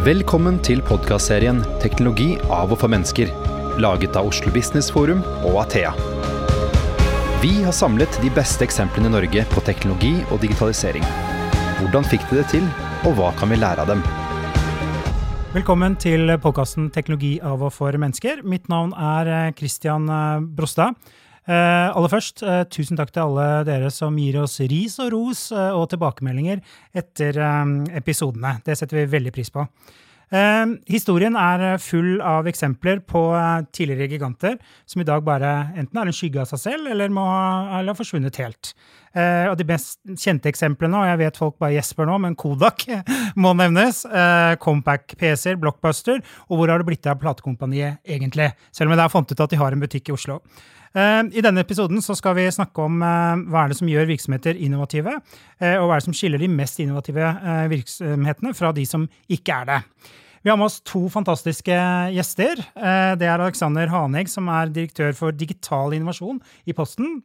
Velkommen til podkastserien 'Teknologi av og for mennesker', laget av Oslo Business Forum og Athea. Vi har samlet de beste eksemplene i Norge på teknologi og digitalisering. Hvordan fikk de det til, og hva kan vi lære av dem? Velkommen til podkasten 'Teknologi av og for mennesker'. Mitt navn er eh, Christian eh, Brostad. Eh, aller først, eh, tusen takk til alle dere som gir oss ris og ros eh, og tilbakemeldinger etter episodene. Det setter vi veldig pris på. Historien er full av eksempler på tidligere giganter som i dag bare enten er en skygge av seg selv eller, må, eller har forsvunnet helt. Og de mest kjente eksemplene, og jeg vet folk bare gjesper nå, men Kodak må nevnes. Compact-PC-er, Blockbuster, og hvor har det blitt av platekompaniet egentlig? Selv om jeg har funnet ut at de har en butikk i Oslo. Eh, I denne episoden skal vi snakke om eh, hva er det som gjør virksomheter innovative, eh, og hva er det som skiller de mest innovative virksomhetene fra de som ikke er det. Vi har med oss to fantastiske gjester. Det er Alexander Hanegg, som er direktør for digital innovasjon i Posten.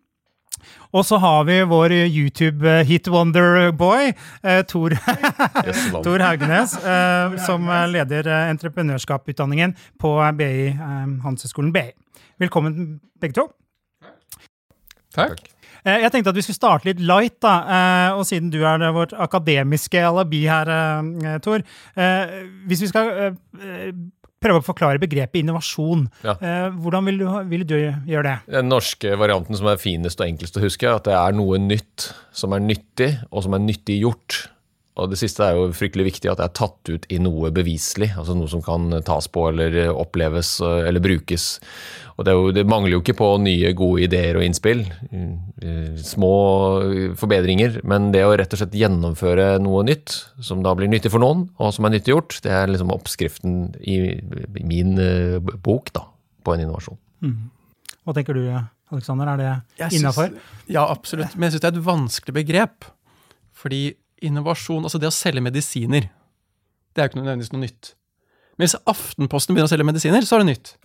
Og så har vi vår YouTube-hit wonder boy, eh, Tor, Tor Haugenes, eh, som leder eh, entreprenørskapsutdanningen på BI, eh, Handelshøyskolen BI. Velkommen, begge to. Takk. Eh, Jeg tenkte at vi skulle starte litt light, da. eh, Og siden du er det vårt akademiske alibi her, eh, Tor. eh, Hvis vi skal prøve å forklare begrepet innovasjon, Ja. eh, hvordan vil du, vil du gjøre det? Den norske varianten som er finest og enklest å huske, er at det er noe nytt som er nyttig, og som er nyttig gjort. Og det siste er jo fryktelig viktig, at det er tatt ut i noe beviselig. Altså noe som kan tas på eller oppleves eh, eller brukes. Og det, er jo, det mangler jo ikke på nye, gode ideer og innspill. eh, Små forbedringer. Men det å rett og slett gjennomføre noe nytt, som da blir nyttig for noen, og som er nyttiggjort, det er liksom oppskriften i min eh, bok da, på en innovasjon. Hva tenker du, Alexander? Er det innafor? Ja, absolutt. Men jeg syns det er et vanskelig begrep. Fordi innovasjon, altså det å selge medisiner, det er jo ikke nødvendigvis noe nytt. Men hvis Aftenposten begynner å selge medisiner, så er det nytt.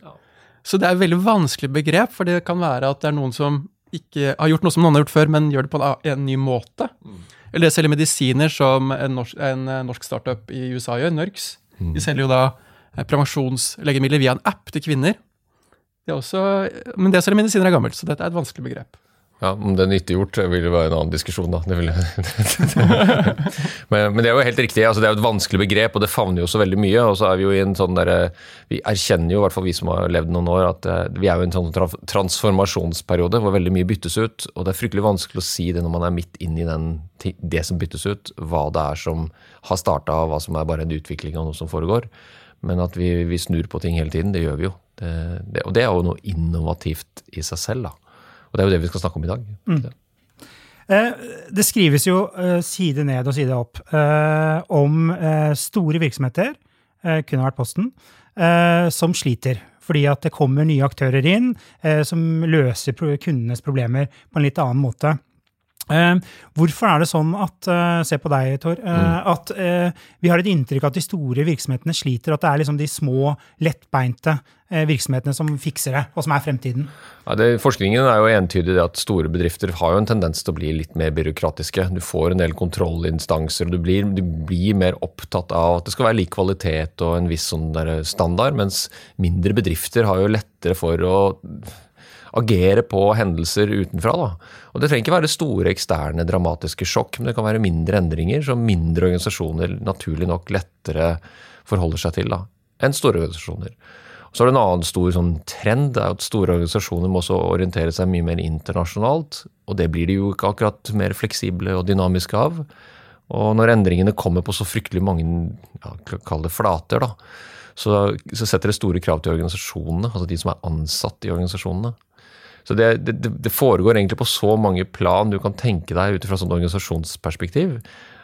Så det er et veldig vanskelig begrep, for det kan være at det er noen som ikke har gjort noe som noen har gjort før, men gjør det på en, en ny måte. Eller det å selge medisiner som en norsk, en eh, norsk startup i USA gjør, Nurx. De selger jo da eh, prevensjonslegemidler via en app til kvinner. Det er også, men det å selge medisiner er gammelt, så dette er et vanskelig begrep. Ja, Om det er nyttiggjort, vil jo være en annen diskusjon, da. Det vil, men, men det er jo helt riktig. altså Det er jo et vanskelig begrep, og det favner jo så veldig mye. Og så er vi jo i en sånn der, Vi erkjenner jo, i hvert fall vi som har levd noen år, at eh, vi er jo i en sånn tra transformasjonsperiode hvor veldig mye byttes ut. Og det er fryktelig vanskelig å si det når man er midt inn i den, det som byttes ut, hva det er som har starta, og hva som er bare en utvikling av noe som foregår. Men at vi, vi snur på ting hele tiden, det gjør vi jo. Det, det, og det er jo noe innovativt i seg selv, da. Og det er jo det vi skal snakke om i dag. Det. Eh, Det skrives jo eh, side ned og side opp eh, om store virksomheter, kunne vært Posten, som sliter. Fordi at det kommer nye aktører inn som løser kundenes problemer på en litt annen måte. Eh, hvorfor er det sånn at eh, Se på deg, Tor. eh, At eh, vi har et inntrykk av at de store virksomhetene sliter, at det er liksom de små, lettbeinte virksomhetene som fikser det, og som er fremtiden. Ja, det, forskningen er jo entydig det at store bedrifter har jo en tendens til å bli litt mer byråkratiske. Du får en del kontrollinstanser, og du blir, du blir mer opptatt av at det skal være lik kvalitet og en viss sånn standard, mens mindre bedrifter har jo lettere for å agere på hendelser utenfra. Da. Og Det trenger ikke være store eksterne dramatiske sjokk, men det kan være mindre endringer som mindre organisasjoner naturlig nok lettere forholder seg til da, enn store organisasjoner. Så er det en annen stor sånn trend, er at store organisasjoner må også orientere seg mye mer internasjonalt. Og det blir de jo ikke akkurat mer fleksible og dynamiske av. Og når endringene kommer på så fryktelig mange, ja, det flater, da, så, så setter det store krav til organisasjonene, altså de som er ansatt i organisasjonene. Så det, det, det foregår egentlig på så mange plan du kan tenke deg ut fra sånn organisasjonsperspektiv,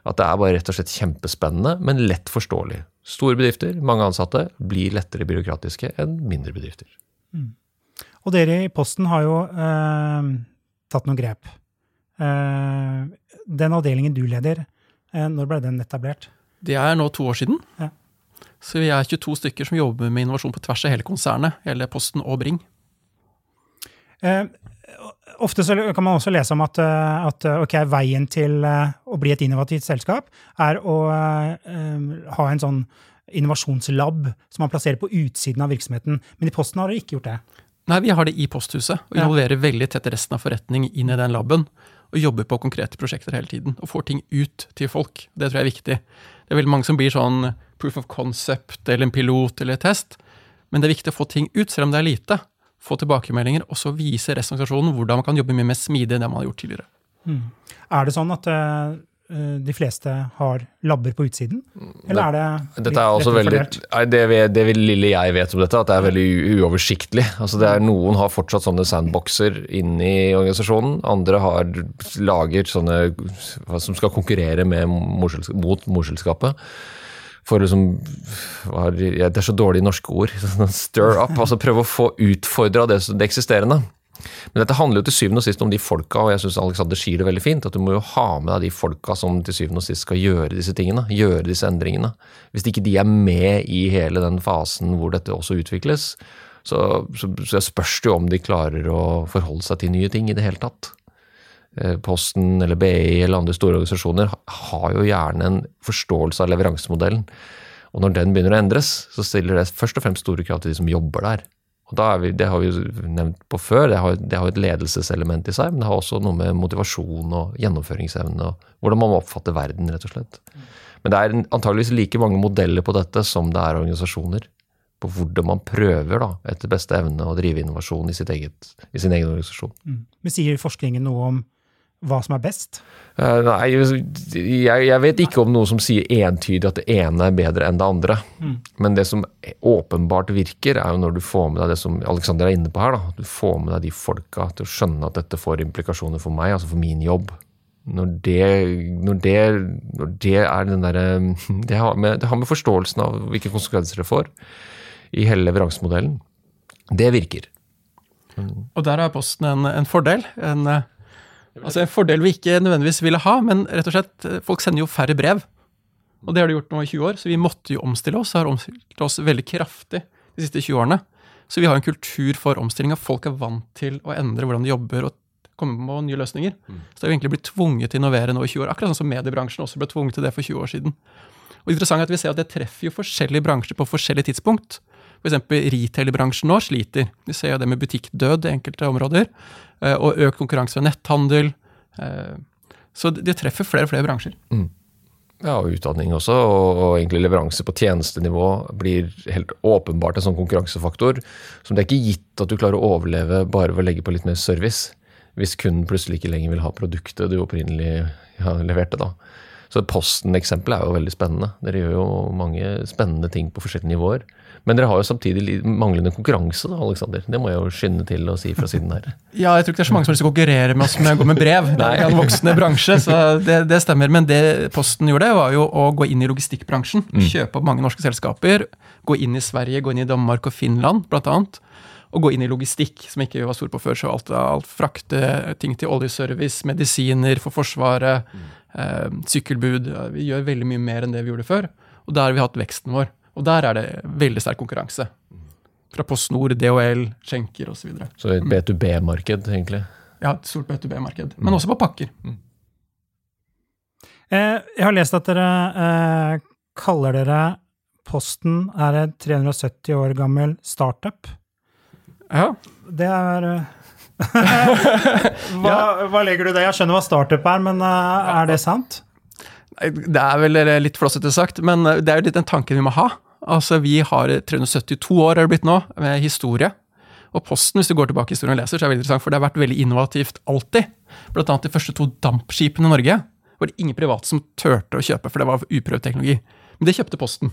at det er bare rett og slett kjempespennende, men lett forståelig. Store bedrifter, mange ansatte, blir lettere byråkratiske enn mindre bedrifter. Og dere i Posten har jo eh, tatt noen grep. Eh, den avdelingen du leder, eh, når ble den etablert? Det er nå to år siden. Ja. Så vi er 22 stykker som jobber med innovasjon på tvers av hele konsernet, hele Posten og Bring. Eh, ofte så kan man også lese om at, eh, at okay, ok, veien til eh, å bli et innovativt selskap er å eh, ha en sånn innovasjonslab som man plasserer på utsiden av virksomheten. Men i Posten har dere ikke gjort det. Nei, vi har det i posthuset, og Ja. veldig tett resten av forretning inn i den laben. Og jobber på konkrete prosjekter hele tiden, og får ting ut til folk. Det tror jeg er viktig. Det er veldig mange som blir sånn proof of concept eller en pilot eller et test. Men det er viktig å få ting ut, selv om det er lite. Få tilbakemeldinger, og så vise resten av organisasjonen hvordan man kan jobbe mye mer smidig enn det man har gjort tidligere. Er det sånn at eh, eh, de fleste har labber på utsiden? Eller er det Dette er også veldig, nei, det, det lille jeg vet om dette, at det er veldig uoversiktlig. Altså det er Noen har fortsatt sånne sandboxer inni organisasjonen. Andre har lager sånne som skal konkurrere med mot morselskapet. For liksom er- ja, Det er så dårlige norske ord. sånn Stir up. altså Prøve å få utfordra det, det eksisterende. Men dette handler jo til syvende og sist om de folka, og jeg syns Alexander sier det veldig fint, at du må jo ha med deg de folka som til syvende og sist skal gjøre disse tingene, gjøre disse endringene. Hvis ikke de er med i hele den fasen hvor dette også utvikles, så, så, så spørs det jo om de klarer å forholde seg til nye ting i det hele tatt. Eh, Posten eller BI eller andre store organisasjoner har jo gjerne en forståelse av leveransemodellen. Og når den begynner å endres, så stiller det først og fremst store krav til de som jobber der. Og vi, Det har vi jo nevnt på før, det har, det har et ledelseselement i seg, men det har også noe med motivasjon og gjennomføringsevne og hvordan man må oppfatte verden, rett og slett. Men det er antageligvis like mange modeller på dette som det er organisasjoner. På hvordan man prøver da, etter beste evne å drive innovasjon i, eget, i sin egen organisasjon. Mm. Men sier forskningen noe om hva som er best? Uh, Nei, jeg, jeg vet ikke om noe som sier entydig at det ene er bedre enn det andre. Men det som åpenbart virker, er jo når du får med deg det som Alexander er inne på her. da. Du får med deg de folka til å skjønne at dette får implikasjoner for meg, altså for min jobb. Når det, når det, når det er den derre det, har med- det har med forståelsen av hvilke konsekvenser det får i hele leveransemodellen. Det virker. Og der har Posten en, en fordel. En, eh, altså en fordel vi ikke nødvendigvis ville ha, men rett og slett, eh, folk sender jo færre brev. Og det har de gjort nå i 20 år, så vi måtte jo omstille oss. og har omstilt oss veldig kraftig de siste 20 årene. Så vi har en kultur for omstilling, og folk er vant til å endre hvordan de jobber og komme på nye løsninger. Så det har vi egentlig blitt tvunget til å innovere nå i 20 år, akkurat sånn som mediebransjen også ble tvunget til det for 20 år siden. Og interessant er at vi ser at det treffer jo forskjellige bransjer på forskjellige tidspunkt. F.eks. retail-bransjen nå sliter. Vi ser jo det med butikkdød i enkelte områder. eh, Og økt konkurranse ved netthandel. eh, Så det treffer flere og flere bransjer. Ja, og utdanning også, og, og egentlig leveranse på tjenestenivå blir helt åpenbart en sånn konkurransefaktor som det er ikke gitt at du klarer å overleve bare ved å legge på litt mer service, hvis kunden plutselig ikke lenger vil ha produktet du opprinnelig ja, leverte. da. Så Posten-eksempelet er jo veldig spennende. Dere gjør jo mange spennende ting på forskjellige nivåer. Men dere har jo samtidig manglende konkurranse, da, Alexander. Det må jeg jo skynde til å si fra siden her. Ja, jeg tror ikke det er så mange som har lyst til å konkurrere med oss med å gå med brev. Det er en voksende bransje, så det, det stemmer. Men det Posten gjorde, var jo å gå inn i logistikkbransjen. Kjøpe opp mange norske selskaper. Gå inn i Sverige, gå inn i Danmark og Finland, blant annet. Og gå inn i logistikk, som ikke var stor på før. Så alt, alt frakte ting til oljeservice, medisiner for Forsvaret, eh, sykkelbud. Vi gjør veldig mye mer enn det vi gjorde før. Og der har vi hatt veksten vår. Og der er det veldig sterk konkurranse. Fra PostNord, DHL, Schenker osv. Så så et B2B-marked, egentlig. Ja, et stort B2B-marked. Men også på pakker. Mm. jeg har lest at dere eh, kaller dere Posten er en 370 år gammel startup. Ja. Det er eh, hva, hva legger du i det? Jeg skjønner hva startup er, men eh, er det sant? Det er vel litt flossete sagt, men det er jo litt den tanken vi må ha. Altså, Vi har 372 år er det blitt nå, med historie. Og Posten, hvis du går tilbake i historien og leser, så er det veldig interessant, for det har vært veldig innovativt alltid. Blant annet de første to dampskipene i Norge var det ingen private som turte å kjøpe, for det var uprøvd teknologi. Men det kjøpte Posten.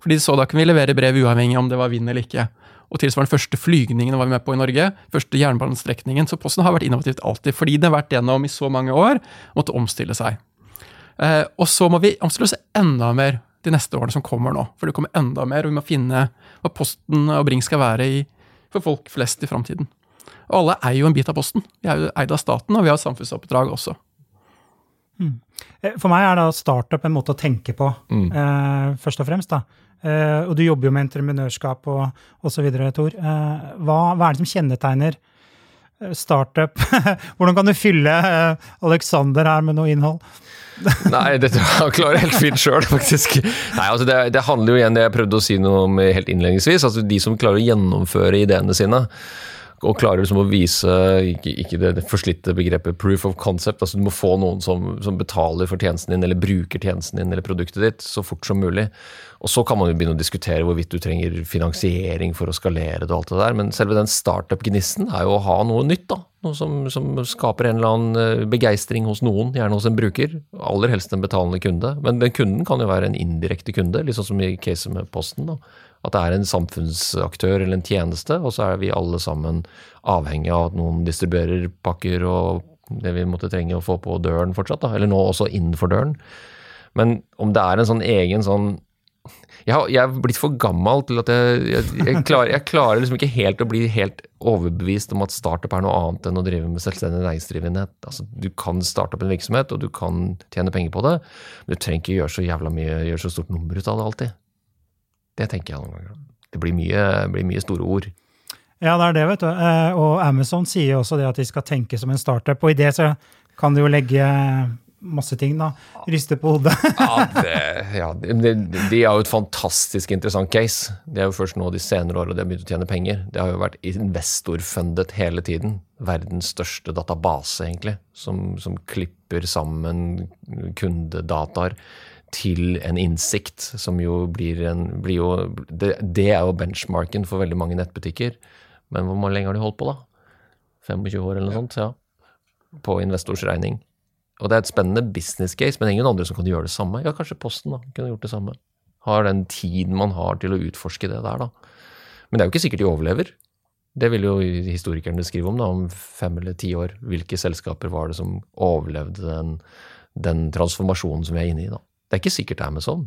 Fordi de så da kunne vi levere brev uavhengig om det var vind eller ikke. Og tilsvarende første flygningen var vi med på i Norge. Første jernbanestrekningen. Så Posten har vært innovativt alltid, fordi det har vært gjennom i så mange år måtte omstille seg. Eh, og så må vi omstille oss enda mer de neste årene som kommer nå. For det kommer enda mer, og vi må finne hva Posten og Bring skal være i, for folk flest i framtiden. Og alle eier jo en bit av Posten. Vi er jo eid av staten, og vi har samfunnsoppdrag også. Eh, For meg er da startup en måte å tenke på, eh, først og fremst. da. Eh, og du jobber jo med entreprenørskap og osv., Tor. Eh, hva, hva er det som kjennetegner eh, startup? Hvordan kan du fylle Alexander her med noe innhold? Nei, det tror jeg klarer helt fint sjøl, faktisk. Nei, altså det, det, handler jo igjen det jeg prøvde å si noe om helt innledningsvis. altså De som klarer å gjennomføre ideene sine. Og klarer liksom å vise ikke, ikke det, forslitte begrepet proof of concept. altså Du må få noen som, som, betaler for tjenesten din, eller bruker tjenesten din eller produktet ditt så fort som mulig. Og Så kan man jo begynne å diskutere hvorvidt du trenger finansiering for å skalere det. og alt det der, Men selve den startup-gnisten er jo å ha noe nytt. da, Noe som, som skaper en eller annen eh, begeistring hos noen, gjerne hos en bruker. Aller helst en betalende kunde. Men den kunden kan jo være en indirekte kunde, litt sånn som i caset med Posten. da at det er en samfunnsaktør eller en tjeneste, og så er vi alle sammen avhengig av at noen distribuerer pakker og det vi måtte trenge å få på døren fortsatt, da. eller nå også innenfor døren. Men om det er en sånn egen sånn jeg, har, jeg er blitt for gammel til at jeg, jeg, jeg, klarer, jeg, klarer, liksom ikke helt å bli helt overbevist om at startup er noe annet enn å drive med selvstendig næringsdrivende. Altså, du kan starte opp en virksomhet, og du kan tjene penger på det, men du trenger ikke gjøre så jævla mye, gjøre så stort nummer ut av det alltid. Det tenker jeg noen ganger. Det blir mye, blir mye store ord. Ja, det er det, vet du. Eh, og Amazon sier også det at de skal tenke som en startup. Og i det så kan du jo legge masse ting, da. Riste på hodet. ja, det, ja de, de, er jo et fantastisk interessant case. Det er jo først nå de senere årene de har begynt å tjene penger. Det har jo vært investorfundet hele tiden. Verdens største database, egentlig, som, som klipper sammen kundedataer til en innsikt, som jo blir en blir jo, det, det, er jo benchmarken for veldig mange nettbutikker. Men hvor lenge har de holdt på, da? 25 år eller noe sånt? Ja. På investors regning. Og det er et spennende business case, men ingen andre som kan gjøre det samme. Ja, kanskje Posten da, kunne gjort det samme. Har den tiden man har til å utforske det der, da. Men det er jo ikke sikkert de overlever. Det vil jo historikerne skrive om da, om fem eller ti år. Hvilke selskaper var det som overlevde den, den transformasjonen som vi er inne i da. Det er ikke sikkert det er med sånn.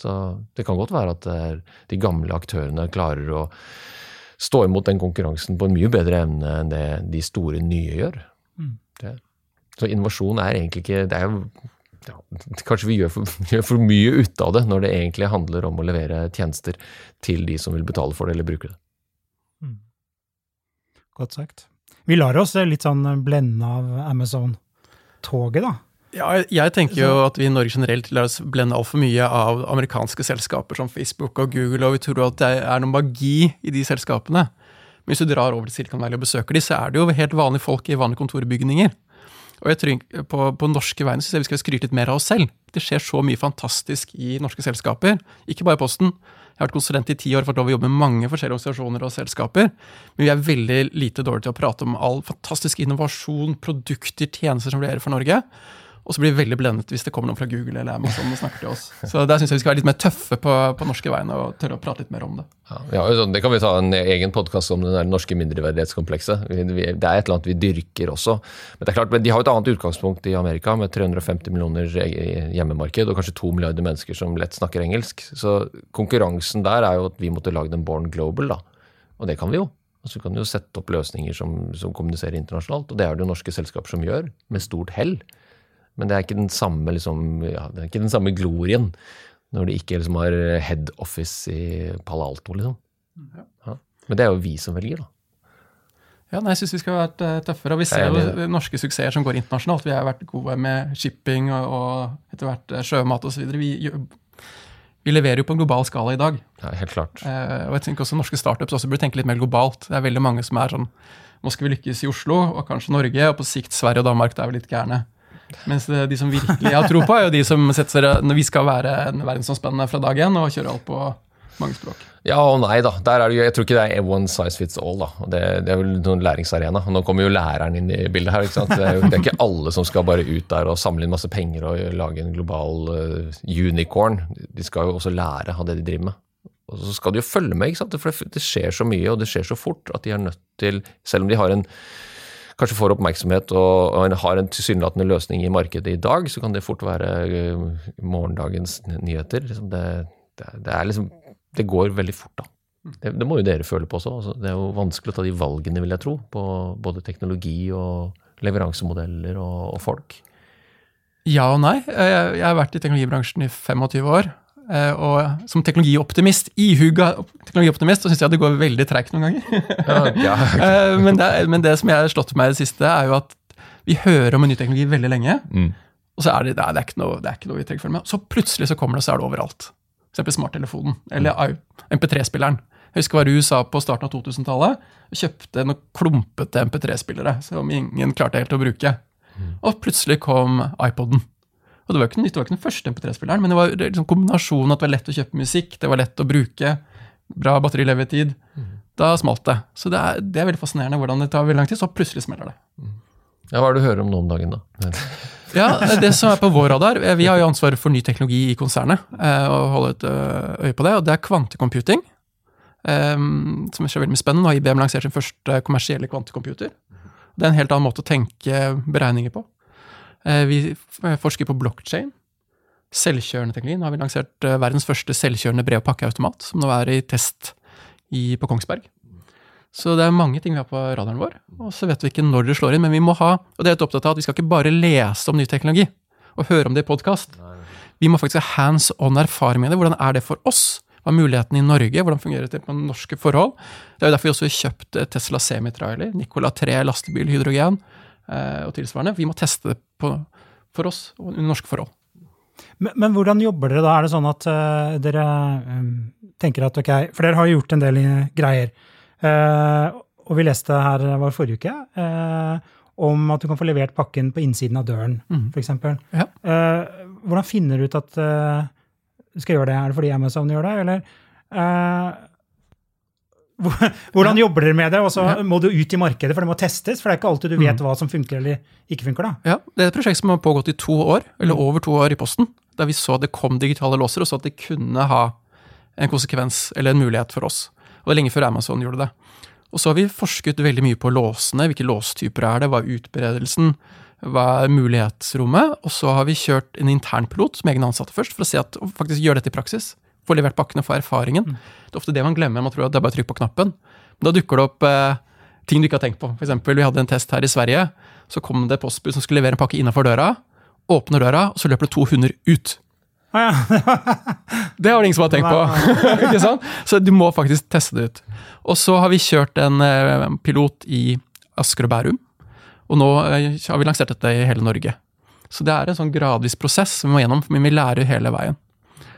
Så det kan godt være at de gamle aktørene klarer å stå imot den konkurransen på en mye bedre evne enn det de store nye gjør. Mm. Så innovasjon er egentlig ikke det er jo, ja, Kanskje vi gjør for, gjør for, mye ut av det, når det egentlig handler om å levere tjenester til de som vil betale for det eller bruke det. Mm. Godt sagt. Vi lar oss litt sånn blende av Amazon-toget, da. Ja, jeg tenker jo at vi i Norge generelt lar oss blende altfor mye av amerikanske selskaper som Facebook og Google, og vi tror at det er noen magi i de selskapene. Men hvis du drar over til Silicon Valley og besøker de, så er det jo helt vanlige folk i vanlige kontorbygninger. Og jeg tror på, på norske vegne syns jeg vi skal skryte litt mer av oss selv. Det skjer så mye fantastisk i norske selskaper, ikke bare i Posten. Jeg har vært konsulent i ti år, fått lov å jobbe med mange forskjellige organisasjoner og selskaper. Men vi er veldig lite dårlige til å prate om all fantastisk innovasjon, produkter, tjenester som leverer for Norge. Og så blir vi veldig blendet hvis det kommer noen fra Google eller Amazon og snakker til oss. Så der syns jeg vi skal være litt mer tøffe på, på norske vegne og tørre å prate litt mer om det. Ja, ja, sånn, Det kan vi ta en egen podkast om, det norske mindreverdighetskomplekset. Det er et eller annet vi dyrker også. Men det er klart, de har et annet utgangspunkt i Amerika, med 350 millioner hjemmemarked og kanskje to milliarder mennesker som lett snakker engelsk. Så konkurransen der er jo at vi måtte lage den Born Global, da. Og det kan vi jo. Altså, vi kan jo sette opp løsninger som, som kommuniserer internasjonalt, og det er det jo norske selskaper som gjør, med stort hell. Men det er ikke den samme, liksom, ja, det er ikke den samme glorien når du ikke liksom har head office i Palo Alto, liksom. Ja. Men det er jo vi som velger, da. Ja, nei, jeg syns vi skal vært tøffere. Og vi ser jo norske suksesser som går internasjonalt. Vi har vært gode med shipping og, og etter hvert uh, sjømat osv. Vi, vi leverer jo på en global skala i dag. Ja, helt klart. Eh, og jeg tenker også norske startups også burde tenke litt mer globalt. Det er veldig mange som er sånn Nå skal vi lykkes i Oslo, og kanskje Norge, og på sikt Sverige og Danmark. Det er vi litt gærne. Mens de som virkelig har tro på, er jo de som setter når vi skal være en verdensomspennende fra dag én og kjøre alt på mange språk. Ja og nei, da. Det jo, jeg tror ikke det er one size fits all. da. Det, det er vel noen læringsarena. Nå kommer jo læreren inn i bildet her. ikke sant? Det er, jo, det er ikke alle som skal bare ut der og samle inn masse penger og lage en global uh, unicorn. De skal jo også lære av det de driver med. Og så skal de jo følge med, ikke sant? for det skjer så mye og det skjer så fort at de er nødt til, selv om de har en kanskje får oppmerksomhet og, har en tilsynelatende løsning i markedet i dag, så kan det fort være uh, morgendagens nyheter. Liksom det, det, det, liksom Det går veldig fort, da. Det, det må jo dere føle på også. Altså, det er jo vanskelig å ta de valgene, vil jeg tro, på både teknologi og leveransemodeller og, og folk. Ja og nei. Jeg, jeg har vært i teknologibransjen i 25 år. Eh, og som teknologioptimist, ihuga teknologioptimist, så syns jeg det går veldig treigt noen ganger. Ja, ja. men, det, men, det, som jeg har slått meg i det siste, er jo at vi hører om en ny teknologi veldig lenge. Mm. Og så er det, det, er ikke noe, det er ikke noe vi trenger følge med. Så plutselig så kommer det, så er det overalt. Eksempel smarttelefonen, eller MP3-spilleren. Jeg husker hva du sa på starten av 2000-tallet kjøpte noen klumpete MP3-spillere som ingen klarte helt å bruke. Og plutselig kom iPoden. Og det var ikke det var ikke den første MP3-spilleren, men det var liksom kombinasjonen at det var lett å kjøpe musikk, det var lett å bruke, bra batterilevetid. Da smalt det. Så det er, det er veldig fascinerende hvordan det tar veldig lang tid, så plutselig smeller det. Ja, Hva er det du hører om nå om dagen, da? Ja, Det som er på vår radar Vi har jo ansvaret for ny teknologi i konsernet. eh, og holde et øye på det, og det er kvantecomputing. Um, som er veldig mye spennende. Nå har IBM lansert sin første kommersielle kvantecomputer. Det er en helt annen måte å tenke beregninger på. Eh, vi forsker på blockchain. Selvkjørende teknologi. Nå har vi lansert eh, verdens første selvkjørende brev- og pakkeautomat, som nå er i test i, på Kongsberg. Så det er mange ting vi har på radaren vår, og så vet vi ikke når det slår inn. Men vi må ha, og det er et opptatt av, at vi skal ikke bare lese om ny teknologi og høre om det i podkast. Vi må faktisk ha hands on erfaring med det. Hvordan er det for oss? Hva er muligheten i Norge? Hvordan fungerer det på norske forhold? Det er jo derfor vi også har kjøpt eh, Tesla Semitrailer, Nicola 3 lastebil, hydrogen eh, og tilsvarende. Vi må teste det på, for oss og under norske forhold. Men, men hvordan jobber dere da? Er det sånn at uh, dere um, tenker at ok, for dere har jo gjort en del eh, greier. Uh, og vi leste her, var forrige uke, uh, om at du kan få levert pakken på innsiden av døren, mm. eksempel. Ja. Hvordan finner du ut at du skal gjøre det? Er det fordi Amazon gjør det, eller? Hvor- hvordan jobber dere med det? Og så Ja. må du ut i markedet, for det må testes. For det er ikke alltid du vet hva som funker eller ikke funker. da. Ja, Det er et prosjekt som har pågått i to år, eller over to år i Posten. Der vi så at det kom digitale låser, og så at det kunne ha en konsekvens eller en mulighet for oss. Og det er lenge før Amazon gjorde det. Og så har vi forsket veldig mye på låsene. Hvilke låstyper er det? Hva er utbredelsen? Hva er mulighetsrommet? Og så har vi kjørt en internpilot som egne ansatte først, for å se at faktisk gjøre dette i praksis. Få levert pakkene, få erfaringen. Det er ofte det man glemmer. Man tror at det er bare å trykke på knappen. Men da dukker det opp eh, ting du ikke har tenkt på. For eksempel, vi hadde en test her i Sverige. Så kom det postbud som skulle levere en pakke innafor døra. Åpner døra, og så løper det to hunder ut. Ah, ja. Det har det ingen som har tenkt på. Så du må faktisk teste det ut. Og så har vi kjørt en eh, pilot i Asker og Bærum. Og nå eh, har vi lansert dette i hele Norge. Så det er en sånn gradvis prosess som vi må gjennom, men vi lærer hele veien.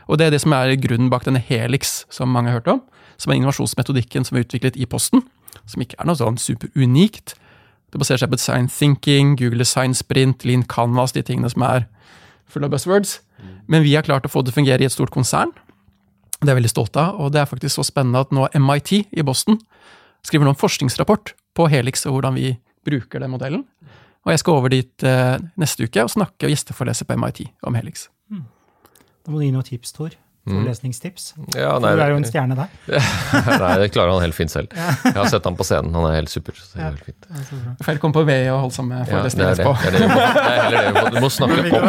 Og det er det som er grunnen bak denne Helix, som mange har hørt om. Som er innovasjonsmetodikken som er utviklet i Posten. Som ikke er noe sånn superunikt. Det baserer seg på design thinking, Google Design Sprint, Lean Canvas, de tingene som er fulle av buzzwords. Men vi har klart å få det å fungere i et stort konsern. Det er jeg veldig stolt av, og det er faktisk så spennende at nå MIT i Boston skriver nå en forskningsrapport på Helix og hvordan vi bruker den modellen. Og jeg skal over dit eh, neste uke og snakke og gjesteforelese på MIT om Helix. Da må du gi noen tips, Tor. Forelesningstips. Ja, For du er jo en stjerne der. nei, det klarer han helt fint selv. Jeg har sett ham på scenen, han er helt super. Så det er helt fint. Får jeg komme på vei og holde samme Ja, det forelesning er det. Det er, det. du må- det er heller det. Du må, du må snakke på.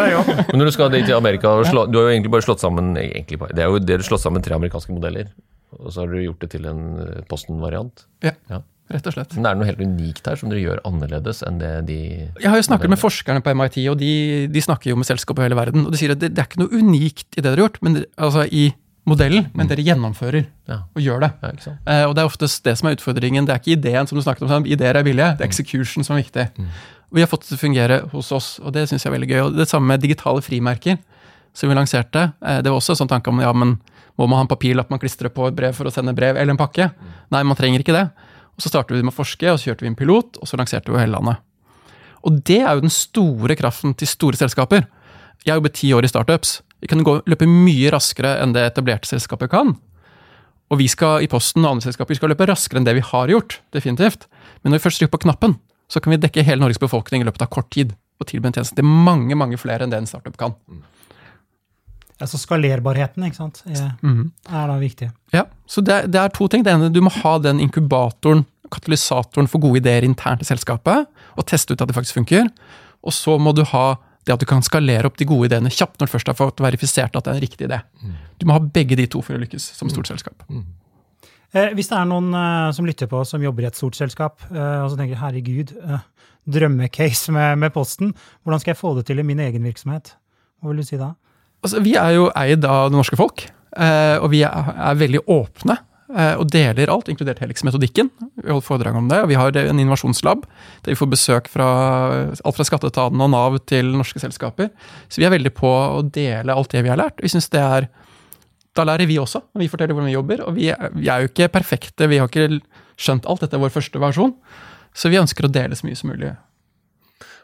Men når du skal dit til Amerika og slå, Du har jo egentlig bare slått sammen egentlig Det er jo det du slått sammen tre amerikanske modeller. Og så har du gjort det til en eh, Posten-variant. Ja, Ja. Rett og slett. Men er det noe helt unikt her som dere gjør annerledes enn det de Jeg har jo snakket med forskerne på MIT, og de, de snakker jo med selskap i hele verden. Og de sier at det, det er ikke noe unikt i det dere har gjort, men, altså i modellen, men dere gjennomfører Ja. og gjør det. Ja? Eh, og det er oftest det som er utfordringen. Det er ikke ideen som du snakket om, sånn, ideer er billige, det er execution som er viktig. Vi har fått det til å fungere hos oss, og det syns jeg er veldig gøy. Og det samme med digitale frimerker, som vi lanserte. Eh, det var også en sånn tanke om ja, men må man ha en papirlapp man klistrer på et brev for å sende brev, eller en pakke? Nei, man trenger ikke det. Og så startet vi med å forske, og så kjørte vi en pilot, og så lanserte vi hele landet. Og det er jo den store kraften til store selskaper. Jeg jobbet ti år i startups. Vi kan gå, løpe mye raskere enn det etablerte selskaper kan. Og vi skal i Posten og andre selskaper vi skal løpe raskere enn det vi har gjort. definitivt. Men når vi først trykker på knappen, så kan vi dekke hele Norges befolkning i løpet av kort tid. Og tilby en tjeneste til mange mange flere enn det en startup kan. Altså skalerbarheten ikke sant, er, mm. er da viktig. Ja, så det, det er to ting. Det ene, du må ha den inkubatoren, katalysatoren for gode ideer internt i selskapet, og teste ut at det faktisk funker. Og så må du ha det at du kan skalere opp de gode ideene kjapt når du først har fått verifisert at det er en riktig idé. Du må ha begge de to for å lykkes som stort selskap. Eh, hvis det er noen eh, som lytter på som jobber i et stort selskap, eh, og så tenker herregud, drømmecase med, med Posten, hvordan skal jeg få det til i min egen virksomhet? Hva vil du si da? Altså, vi er jo eid av det norske folk, eh, og vi er, er veldig åpne. eh, og deler alt, inkludert Helix-metodikken. Vi holder foredrag om det. og Vi har en innovasjonslab der vi får besøk fra alt fra skatteetaten og Nav til norske selskaper. Så vi er veldig på å dele alt det vi har lært. Vi synes det er da lærer vi også, når vi forteller hvordan vi jobber. Og vi er, vi er, jo ikke perfekte, vi har ikke skjønt alt. Dette er vår første versjon. Så vi ønsker å dele så mye som mulig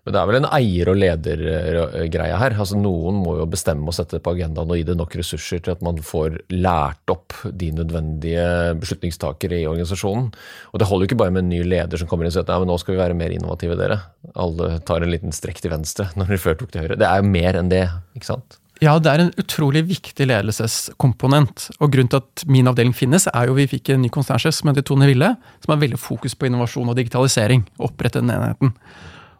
men det er vel en eier- og ledergreie her. Altså Noen må jo bestemme og sette det på agendaen og gi det nok ressurser til at man får lært opp de nødvendige beslutningstakere i organisasjonen. Og det holder jo ikke bare med en ny leder som kommer inn og sier at nå skal vi være mer innovative, dere. Alle tar en liten strekk til venstre når de før tok til høyre. Det er jo mer enn det, ikke sant? Ja, det er en utrolig viktig ledelseskomponent. Og grunnen til at min avdeling finnes, er jo vi fikk en ny konsernsjef som heter Tone Ville, som har veldig fokus på innovasjon og digitalisering. Opprette den enheten.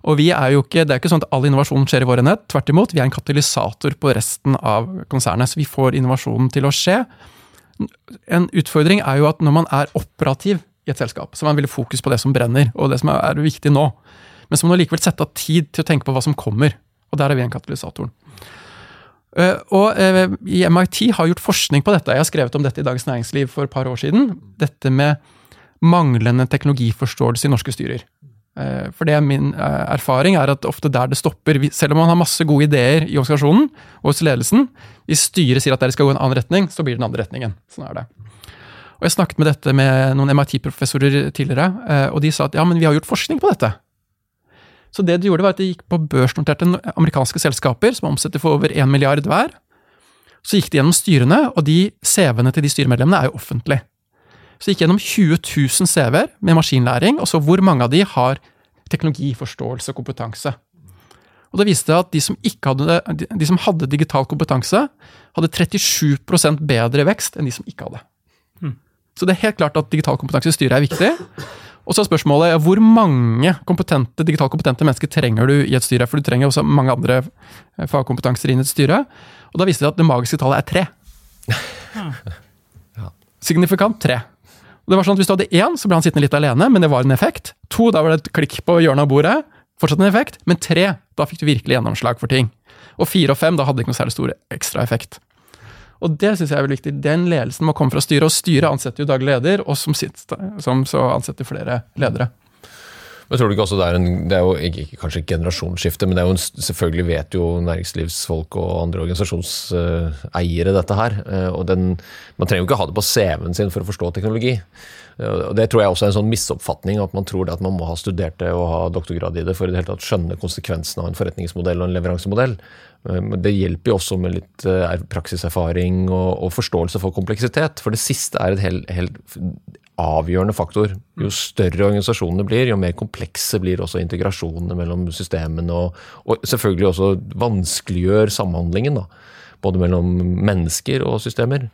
Og vi er jo ikke, Det er ikke sånn at all innovasjon skjer i våre nett. Tvert imot, vi er en katalysator på resten av konsernet. Så vi får innovasjonen til å skje. En utfordring er jo at når man er operativ i et selskap, så man vil fokus på det som brenner, og det som er viktig nå. Men så må man likevel sette av tid til å tenke på hva som kommer. Og der er vi en katalysatoren. Uh, og uh, i MIT har gjort forskning på dette. Jeg har skrevet om dette i Dagens Næringsliv for et par år siden. Dette med manglende teknologiforståelse i norske styrer. Eh, for det er min eh, erfaring er at ofte der det stopper, selv om man har masse gode ideer i organisasjonen og hos ledelsen, hvis styret sier at dere skal gå i en annen retning, så blir det den andre retningen. Sånn er det. Og Jeg snakket med dette med noen MIT-professorer tidligere, eh, og de sa at ja, men vi har gjort forskning på dette. Så det de gjorde, var at de gikk på børsnoterte amerikanske selskaper som omsetter for over 1 milliard hver. Så gikk de gjennom styrene, og de CV-ene til de styremedlemmene er jo offentlige. Så jeg gikk gjennom 20 000 CV-er med maskinlæring, og så hvor mange av de har teknologiforståelse og kompetanse. Og det viste at de som, hadde, de som hadde digital kompetanse, hadde 37% bedre vekst enn de som ikke hadde. Mm. Så det er helt klart at digital kompetanse i styret er viktig. Og så er spørsmålet hvor mange kompetente, digitalt kompetente mennesker trenger du i et styre? For du trenger også mange andre fagkompetanser inn i et styre. Og da viste det at det magiske tallet er tre. Ja. Signifikant tre. Det var sånn at Hvis du hadde én, så ble han sittende litt alene, men det var en effekt. To, da var det et klikk på hjørnet av bordet. Fortsatt en effekt. Men tre, da fikk du virkelig gjennomslag for ting. Og fire og fem, da hadde det ikke noe særlig stor ekstra effekt. Og det syns jeg er veldig viktig. Den ledelsen må komme fra styret, og styret ansetter jo daglig leder, og som, sitter, som så ansetter flere ledere. Men tror du ikke også det er en, det er jo ikke, kanskje ikke generasjonsskifte, men det er jo en, selvfølgelig vet jo næringslivsfolk og andre organisasjonseiere dette her. Eh, og den, Man trenger jo ikke ha det på CV-en sin for å forstå teknologi. Eh, og Det tror jeg også er en sånn misoppfatning, at man tror at man må ha studert det og ha doktorgrad i det for i det hele tatt skjønne konsekvensen av en forretningsmodell og en leveransemodell. Eh, men det hjelper jo også med litt praksiserfaring og, og forståelse for kompleksitet. For det siste er et helt, helt avgjørende faktor. Jo større organisasjonene blir, jo mer komplekse blir også integrasjonene mellom systemene. Og, og selvfølgelig også vanskeliggjør samhandlingen, da, både mellom mennesker og systemer.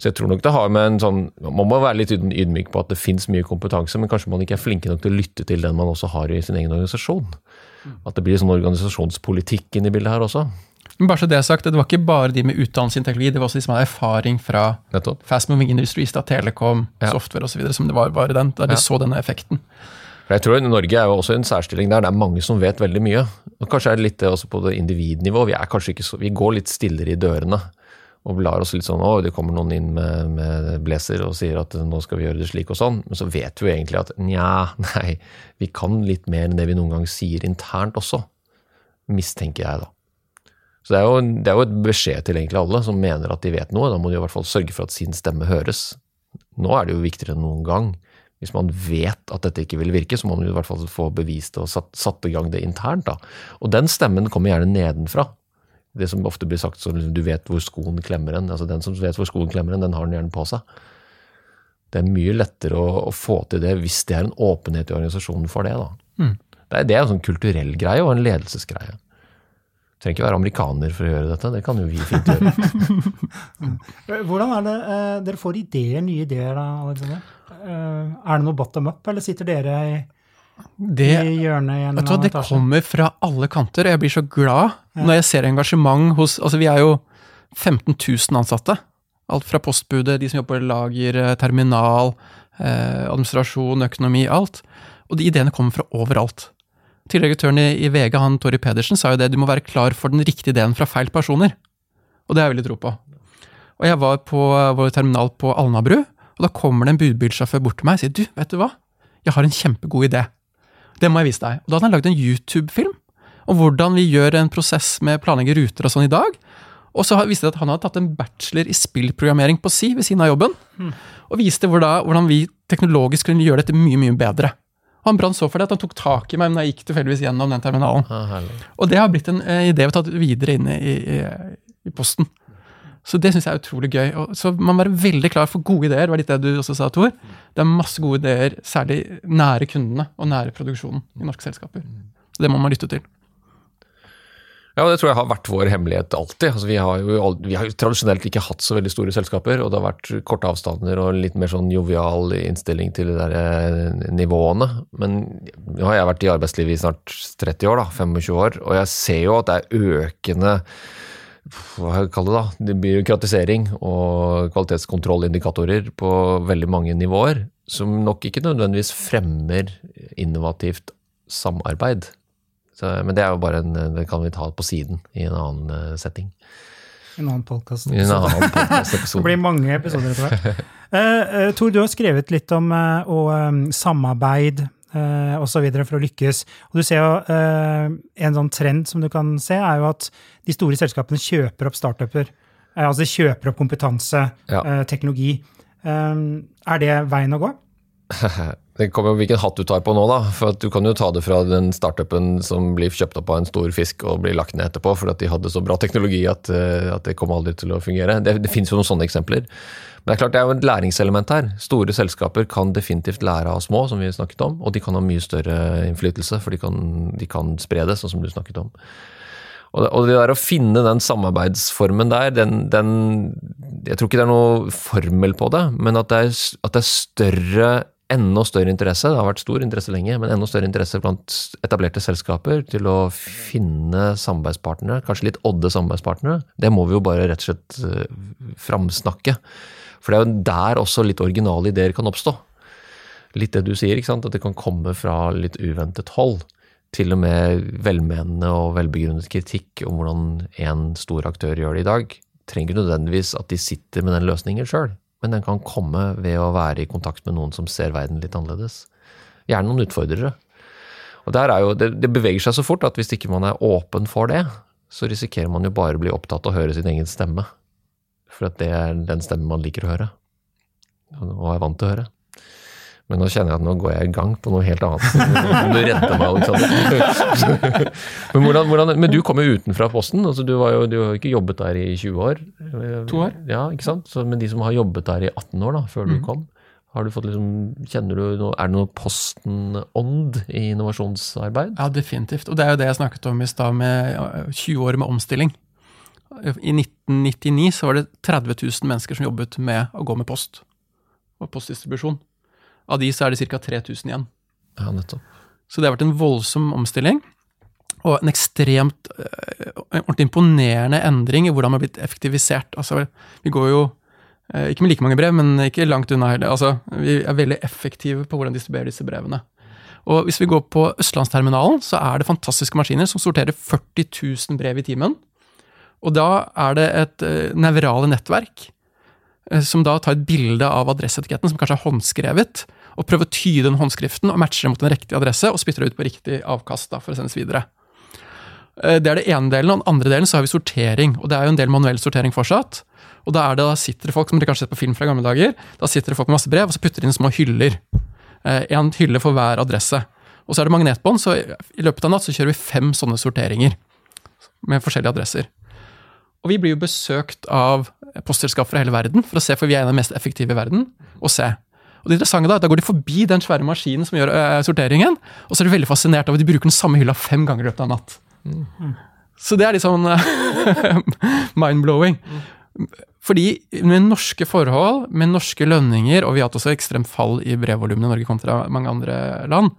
Så jeg tror nok det har med en sånn, Man må være litt ydmyk på at det finnes mye kompetanse, men kanskje man ikke er flinke nok til å lytte til den man også har i sin egen organisasjon. At det blir sånn organisasjonspolitikk inn i bildet her også. Men bare så Det er sagt, det var ikke bare de med utdannelse i teknologi, det var også de som hadde erfaring fra Nettopp. Fast Moving Industries, da, Telekom, ja. software osv. som det var bare den, da de ja. så denne effekten. Jeg tror Norge er jo også en særstilling der det er mange som vet veldig mye. Og Kanskje er det litt det også på det individnivå. Vi, er kanskje ikke så, vi går litt stillere i dørene. Og lar oss litt sånn å, det kommer noen inn med, med blazer og sier at nå skal vi gjøre det slik og sånn. Men så vet vi jo egentlig at nja, nei, vi kan litt mer enn det vi noen gang sier internt også. Mistenker jeg, da. Så det er, jo, det er jo et beskjed til egentlig alle som mener at de vet noe. Da må de i hvert fall sørge for at sin stemme høres. Nå er det jo viktigere enn noen gang. Hvis man vet at dette ikke vil virke, så må man i hvert fall få bevist og satt, satt i gang det internt. Da. Og den stemmen kommer gjerne nedenfra. Det som ofte blir sagt som du vet hvor skoen klemmer en. Altså Den som vet hvor skoen klemmer en, den har den gjerne på seg. Det er mye lettere å, å få til det hvis det er en åpenhet i organisasjonen for det. da. Mm. Det, er, det er en sånn kulturell greie og en ledelsesgreie. Du Trenger ikke være amerikaner for å gjøre dette, det kan jo vi fint gjøre. Hvordan er det eh, dere får ideer, nye ideer da, Alexander? Eh, er det noe bottom up, eller sitter dere i, det, du Det kommer fra alle kanter, og jeg blir så glad ja. når jeg ser engasjement hos Altså, vi er jo 15 000 ansatte. Alt fra postbudet, de som jobber i lager, eh, terminal, eh, administrasjon, økonomi, alt. Og de ideene kommer fra overalt. Tidligere i, i VG, han Tori Pedersen, sa jo det, du må være klar for den riktige ideen fra feil personer. Og det har jeg veldig tro på. Og jeg var på vår terminal på Alnabru, Og da kommer det en budbilsjåfør bort til meg og sier du, vet du hva, jeg har en kjempegod idé. Det må jeg vise deg. Og da hadde han lagd en YouTube-film om hvordan vi gjør en prosess med å planlegge ruter og sånn i dag. Og så viste det at han hadde tatt en bachelor i spillprogrammering på si ved siden av jobben. Og viste hvordan vi teknologisk kunne gjøre dette mye, mye bedre. Og han brant så for det at han tok tak i meg når jeg gikk tilfeldigvis gjennom den terminalen. Ah, Og det har blitt en eh, idé vi har tatt videre inn i, i, i posten. Så det syns jeg er utrolig gøy. Og så man må være veldig klar for gode ideer. var litt det du også sa, Tor. Det er masse gode ideer, særlig nære kundene og nære produksjonen i norske selskaper. Så det må man lytte til. Ja, og det tror jeg har vært vår hemmelighet alltid. Altså, vi, har jo, vi har jo tradisjonelt ikke hatt så veldig store selskaper, og det har vært korte avstander og litt mer sånn jovial innstilling til de der eh, nivåene. Men nå har jeg vært i arbeidslivet i snart 30 år, da, 25 år, og jeg ser jo at det er økende hva kalle det da, er byråkratisering og kvalitetskontrollindikatorer på veldig mange nivåer, som nok ikke nødvendigvis fremmer innovativt samarbeid. Så, men det er jo bare en, det kan vi ta på siden i en annen setting. setting. En annen podkast. I en annen Det blir mange episoder etter hvert. Uh, eh, Tor, du har skrevet litt om uh, å, eh, osv. for å lykkes. Og du ser jo eh, En sånn trend som du kan se, er jo at de store selskapene kjøper opp startuper. Eh, altså de kjøper opp kompetanse, Ja. eh, teknologi. Er det veien å gå? Det kommer jo hvilken hatt du tar på nå, da. For at du kan jo ta det fra den startupen som blir kjøpt opp av en stor fisk og blir lagt ned etterpå for at de hadde så bra teknologi at, eh, at det kom aldri til å fungere. Det, det finnes jo noen sånne eksempler. Men det er klart det er jo et læringselement her. Store selskaper kan definitivt lære av små, som vi snakket om, og de kan ha mye større innflytelse, for de kan, de kan spre det, sånn som du snakket om. Og det der å finne den samarbeidsformen der, den, den Jeg tror ikke det er noe formel på det, men at det er, at det er større enda større interesse, det har vært stor interesse lenge, men enda større interesse blant etablerte selskaper til å finne samarbeidspartnere, kanskje litt odde samarbeidspartnere, det må vi jo bare rett og slett eh, framsnakke. For det er jo der også litt originale ideer kan oppstå. Litt det du sier, ikke sant? at det kan komme fra litt uventet hold. Til og med velmenende og velbegrunnet kritikk om hvordan en stor aktør gjør det i dag, trenger nødvendigvis at de sitter med den løsningen sjøl, men den kan komme ved å være i kontakt med noen som ser verden litt annerledes. Gjerne noen utfordrere. Og jo, det, det beveger seg så fort at hvis ikke man er åpen for det, så risikerer man jo bare å bli opptatt av å høre sin egen stemme. For det er den stemmen man liker å høre. Og er vant til å høre. Men nå kjenner jeg at nå går jeg i gang på noe helt annet. Du redder meg, Alexander. Men, hvordan, hvordan, men du kom jo utenfra Posten. altså Du, var jo, du har jo ikke jobbet der i 20 år. To år. Ja, ikke sant? Så, men de som har jobbet der i 18 år, da, før du kom, har du fått liksom, kjenner du noe, er det noe Posten-ånd i innovasjonsarbeid? Ja, definitivt. Og det er jo det jeg snakket om i stad, med eh, 20 år med omstilling. I 1999 så var det 30 000 mennesker som jobbet med å gå med post og postdistribusjon. Av de så er det ca. 3000 igjen. Ja, nettopp. Så det har vært en voldsom omstilling. Og en ekstremt en ordentlig imponerende endring i hvordan man har blitt effektivisert. Altså, vi går jo eh, ikke med like mange brev, men ikke langt unna heller. Altså, vi er veldig effektive på hvordan vi distribuerer disse brevene. Og hvis vi går på Østlandsterminalen, så er det fantastiske maskiner som sorterer 40 000 brev i timen. Og da er det et eh, nevrale nettverk eh, som da tar et bilde av adresseetiketten, som kanskje er håndskrevet, og prøver å tyde den håndskriften og matche det mot en riktig adresse, og spytter det ut på riktig avkast da, for å sendes videre. Eh, Det er det ene delen, og den andre delen så har vi sortering. Og det er jo en del manuell sortering fortsatt. Og da, det, da sitter det folk, som dere kanskje har sett på film fra gamle dager, da sitter det folk med masse brev, og så putter de inn små hyller. En hylle for hver adresse. Og så er det magnetbånd, så i løpet av natt så kjører vi fem sånne sorteringer. Med forskjellige adresser. Og vi blir jo besøkt av postselskap fra hele verden, for å se, for vi er en av de mest effektive i verden, og se. Og det interessante da, da går de forbi den svære maskinen som gjør øh, sorteringen, og så er de veldig fascinert av at de bruker den samme hylla fem ganger i løpet av en natt. Så det er litt sånn øh, mind-blowing. Fordi med norske forhold, med norske lønninger, og vi har hatt også ekstremt fall i brevvolumene i Norge kontra mange andre land,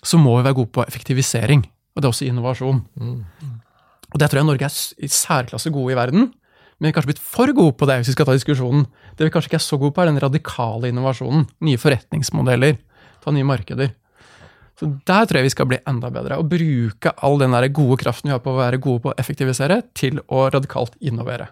så må vi være gode på effektivisering. Og det er også innovasjon. Og det tror jeg Norge er i særklasse gode i verden, men vi er kanskje blitt for gode på det, hvis vi skal ta diskusjonen. Det vi kanskje ikke er så gode på, er den radikale innovasjonen. Nye forretningsmodeller. Ta nye markeder. Så der tror jeg vi skal bli enda bedre. Og bruke all den der gode kraften vi har på å være gode på å effektivisere, til å radikalt innovere.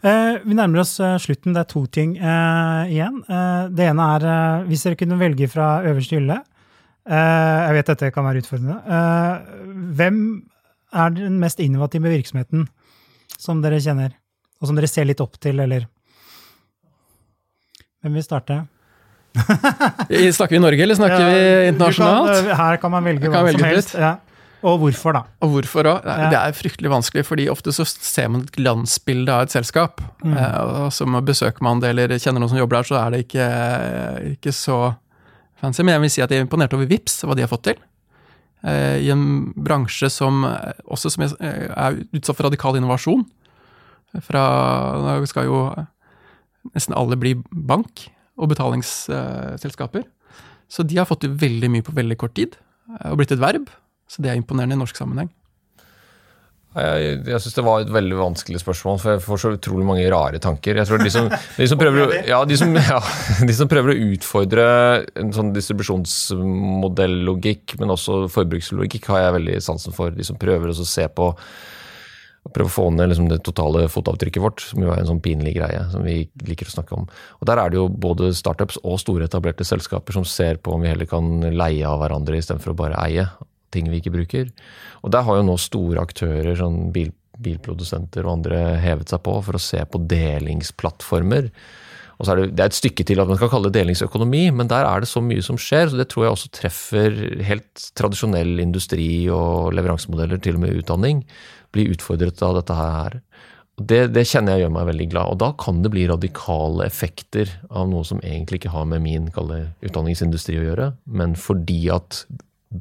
Eh, vi nærmer oss eh, slutten. Det er to ting eh, igjen. Eh, det ene er eh, hvis dere kunne velge fra øverste hylle eh, Jeg vet dette kan være utfordrende. Eh, hvem er den mest innovative virksomheten som dere kjenner, og som dere ser litt opp til, eller Hvem vil starte? Snakker vi Norge, eller snakker vi Ja, vi internasjonalt? Kan, her kan man velge kan hva velge som helst. Ja. Og hvorfor, da? Og hvorfor òg? Det er fryktelig vanskelig, fordi ofte så ser man et glansbilde av et selskap. Mm. Eh, og så besøker man det, eller kjenner noen som jobber der, så er det ikke, ikke så fancy. Men jeg vil si at jeg er imponert over Vips, hva de har fått til. Eh, I en bransje som eh, også som er- er utsatt for radikal innovasjon. Fra Nå skal jo nesten alle bli bank og betalingsselskaper. Så de har fått veldig mye på veldig kort tid, eh, og blitt et verb. Så det er imponerende i norsk sammenheng. Jeg, jeg syns det var et veldig vanskelig spørsmål, for jeg får så utrolig mange rare tanker. Jeg tror De som, de som, prøver, ja, de som, ja, de som prøver å utfordre en sånn distribusjonsmodellogikk, men også forbrukslogikk, har jeg veldig sansen for. De som prøver å se på prøve å få ned liksom det totale fotavtrykket vårt, som jo er en sånn pinlig greie som vi liker å snakke om. Og Der er det jo både startups og store etablerte selskaper som ser på om vi heller kan leie av hverandre istedenfor å bare eie ting vi ikke bruker. Og Der har jo nå store aktører, sånn bil, bilprodusenter og andre, hevet seg på for å se på delingsplattformer. Og så er det, det er et stykke til at man skal kalle det delingsøkonomi, men der er det så mye som skjer, så det tror jeg også treffer helt tradisjonell industri og leveransemodeller, til og med utdanning, blir utfordret av dette her. Det, det kjenner jeg gjør meg veldig glad. Og da kan det bli radikale effekter av noe som egentlig ikke har med min kalle, utdanningsindustri å gjøre, men fordi at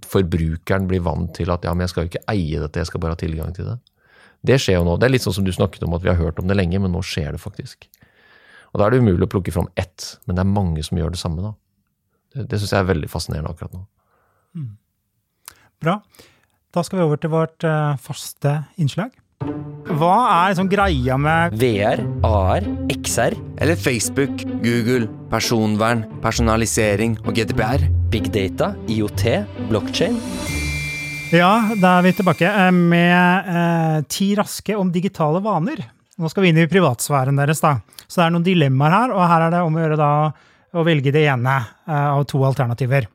forbrukeren blir vant til at ja, men jeg skal jo ikke eie dette, jeg skal bare ha tilgang til det. Det skjer jo nå. Det er litt sånn som du snakket om at vi har hørt om det lenge, men nå skjer det faktisk. Og da er det umulig å plukke fram ett, men det er mange som gjør det samme da. Det, det syns jeg er veldig fascinerende akkurat nå. Bra. Da skal vi over til vårt uh, faste innslag. Hva er liksom greia med VR, AR, XR, Eller Facebook, Google, personvern, personalisering og GDPR. Big data, IoT, blockchain? Ja, da er vi tilbake eh, med eh, ti raske om digitale vaner. Nå skal vi inn i privatsfæren deres, da. Så det er noen dilemmaer her, og her er det om å gjøre da å velge det ene eh, av to alternativer.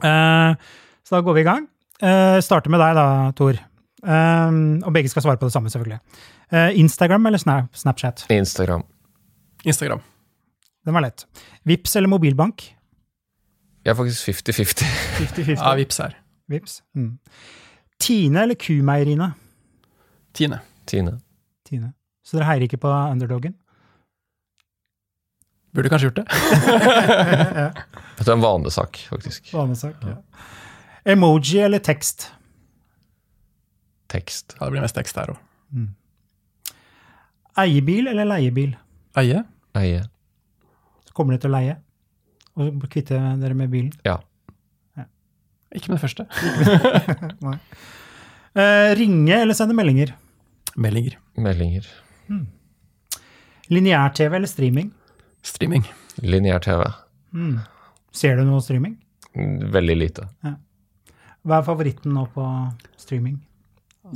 Eh, så da går vi i gang. Eh, starter med deg da, Tor. Eh, og begge skal svare på det samme, selvfølgelig. Eh, Instagram eller Snapchat? Instagram. Instagram. Den var lett. Vips eller mobilbank? Jeg er faktisk 50-50. 50-50. Ja, Vips her. Vips. Mm. Tine eller Kumeieriene? Tine. Tine. Tine. Så dere heier ikke på underdogen? Burde kanskje gjort det. Dette er en vanesak, faktisk. Vanesak. Ja. Emoji eller tekst? Tekst. Ja, det blir mest tekst her òg. Eiebil eller leiebil? Eie. Eie. Kommer du til å leie? Og kvitte dere med bilen? Ja. Ikke med det første. Eh, ringe eller sende meldinger? Meldinger. Meldinger. Lineær-TV eller streaming? Streaming. Lineær TV. Ser du noe streaming? Veldig lite. Hva er favoritten nå på streaming?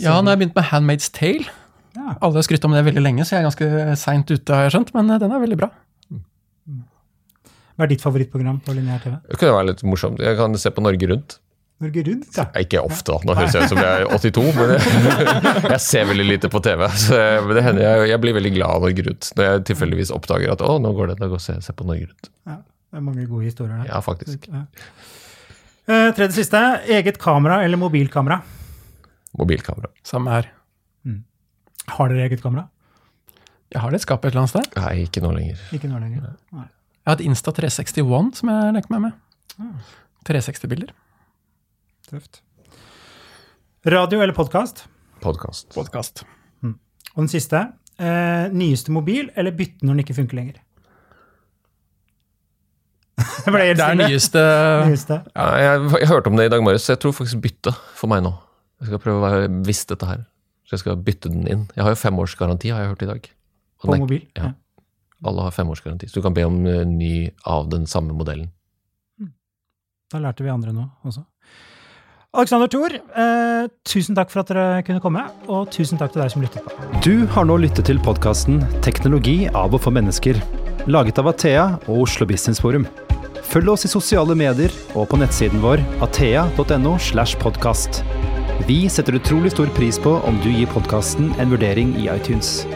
Ja, nå har jeg begynt med Handmaid's Tale. Ja. Alle har skrytt om det veldig lenge, så jeg er ganske seint ute, har jeg skjønt. Men eh, den er veldig bra. Hva er ditt favorittprogram på lineær-TV? Det kunne være litt morsomt. Jeg kan se på Norge Rundt. Norge Rundt, ja. Ikke ofte, da. Nå høres jeg ut som jeg er 82, men jeg, jeg ser veldig lite på TV. Så men det hender jeg, jeg blir veldig glad av Norge Rundt når jeg tilfeldigvis oppdager at å, nå går det, da går jeg se, se på Norge Rundt. ja. Det er mange gode historier der. Ja, faktisk. Ja. Eh, tredje siste. Eget kamera eller mobilkamera? Mobilkamera. Samme her. Har dere eget kamera? Jeg har det i skapet et eller annet sted. Nei, ikke nå lenger. Ikke nå lenger. Nei. Jeg har et Insta 361 som jeg leker meg med. 360-bilder. Tøft. Radio eller podkast? Podkast. Podkast. Og den siste. Eh, nyeste mobil eller bytte når den ikke funker lenger? det ble helt Det er stille. nyeste Nyeste. Ja, jeg, jeg hørte om det i dag morges, så jeg tror faktisk bytte for meg nå. Jeg skal prøve å være bevisst dette her. Så jeg skal bytte den inn. Jeg har jo femårsgaranti, har jeg hørt i dag. Og På den er- mobil? Ja. Alle har femårsgaranti, så du kan be om eh, ny av den samme modellen. Da lærte vi andre noe også. Alexander Thor, eh, tusen takk for at dere kunne komme, og tusen takk til deg som lyttet på. Du har nå lyttet til podkasten 'Teknologi av og for mennesker', laget av Athea og Oslo Business Forum. Følg oss i sosiale medier og på nettsiden vår athea.no. slash podcast. Vi setter utrolig stor pris på om du gir podkasten en vurdering i iTunes.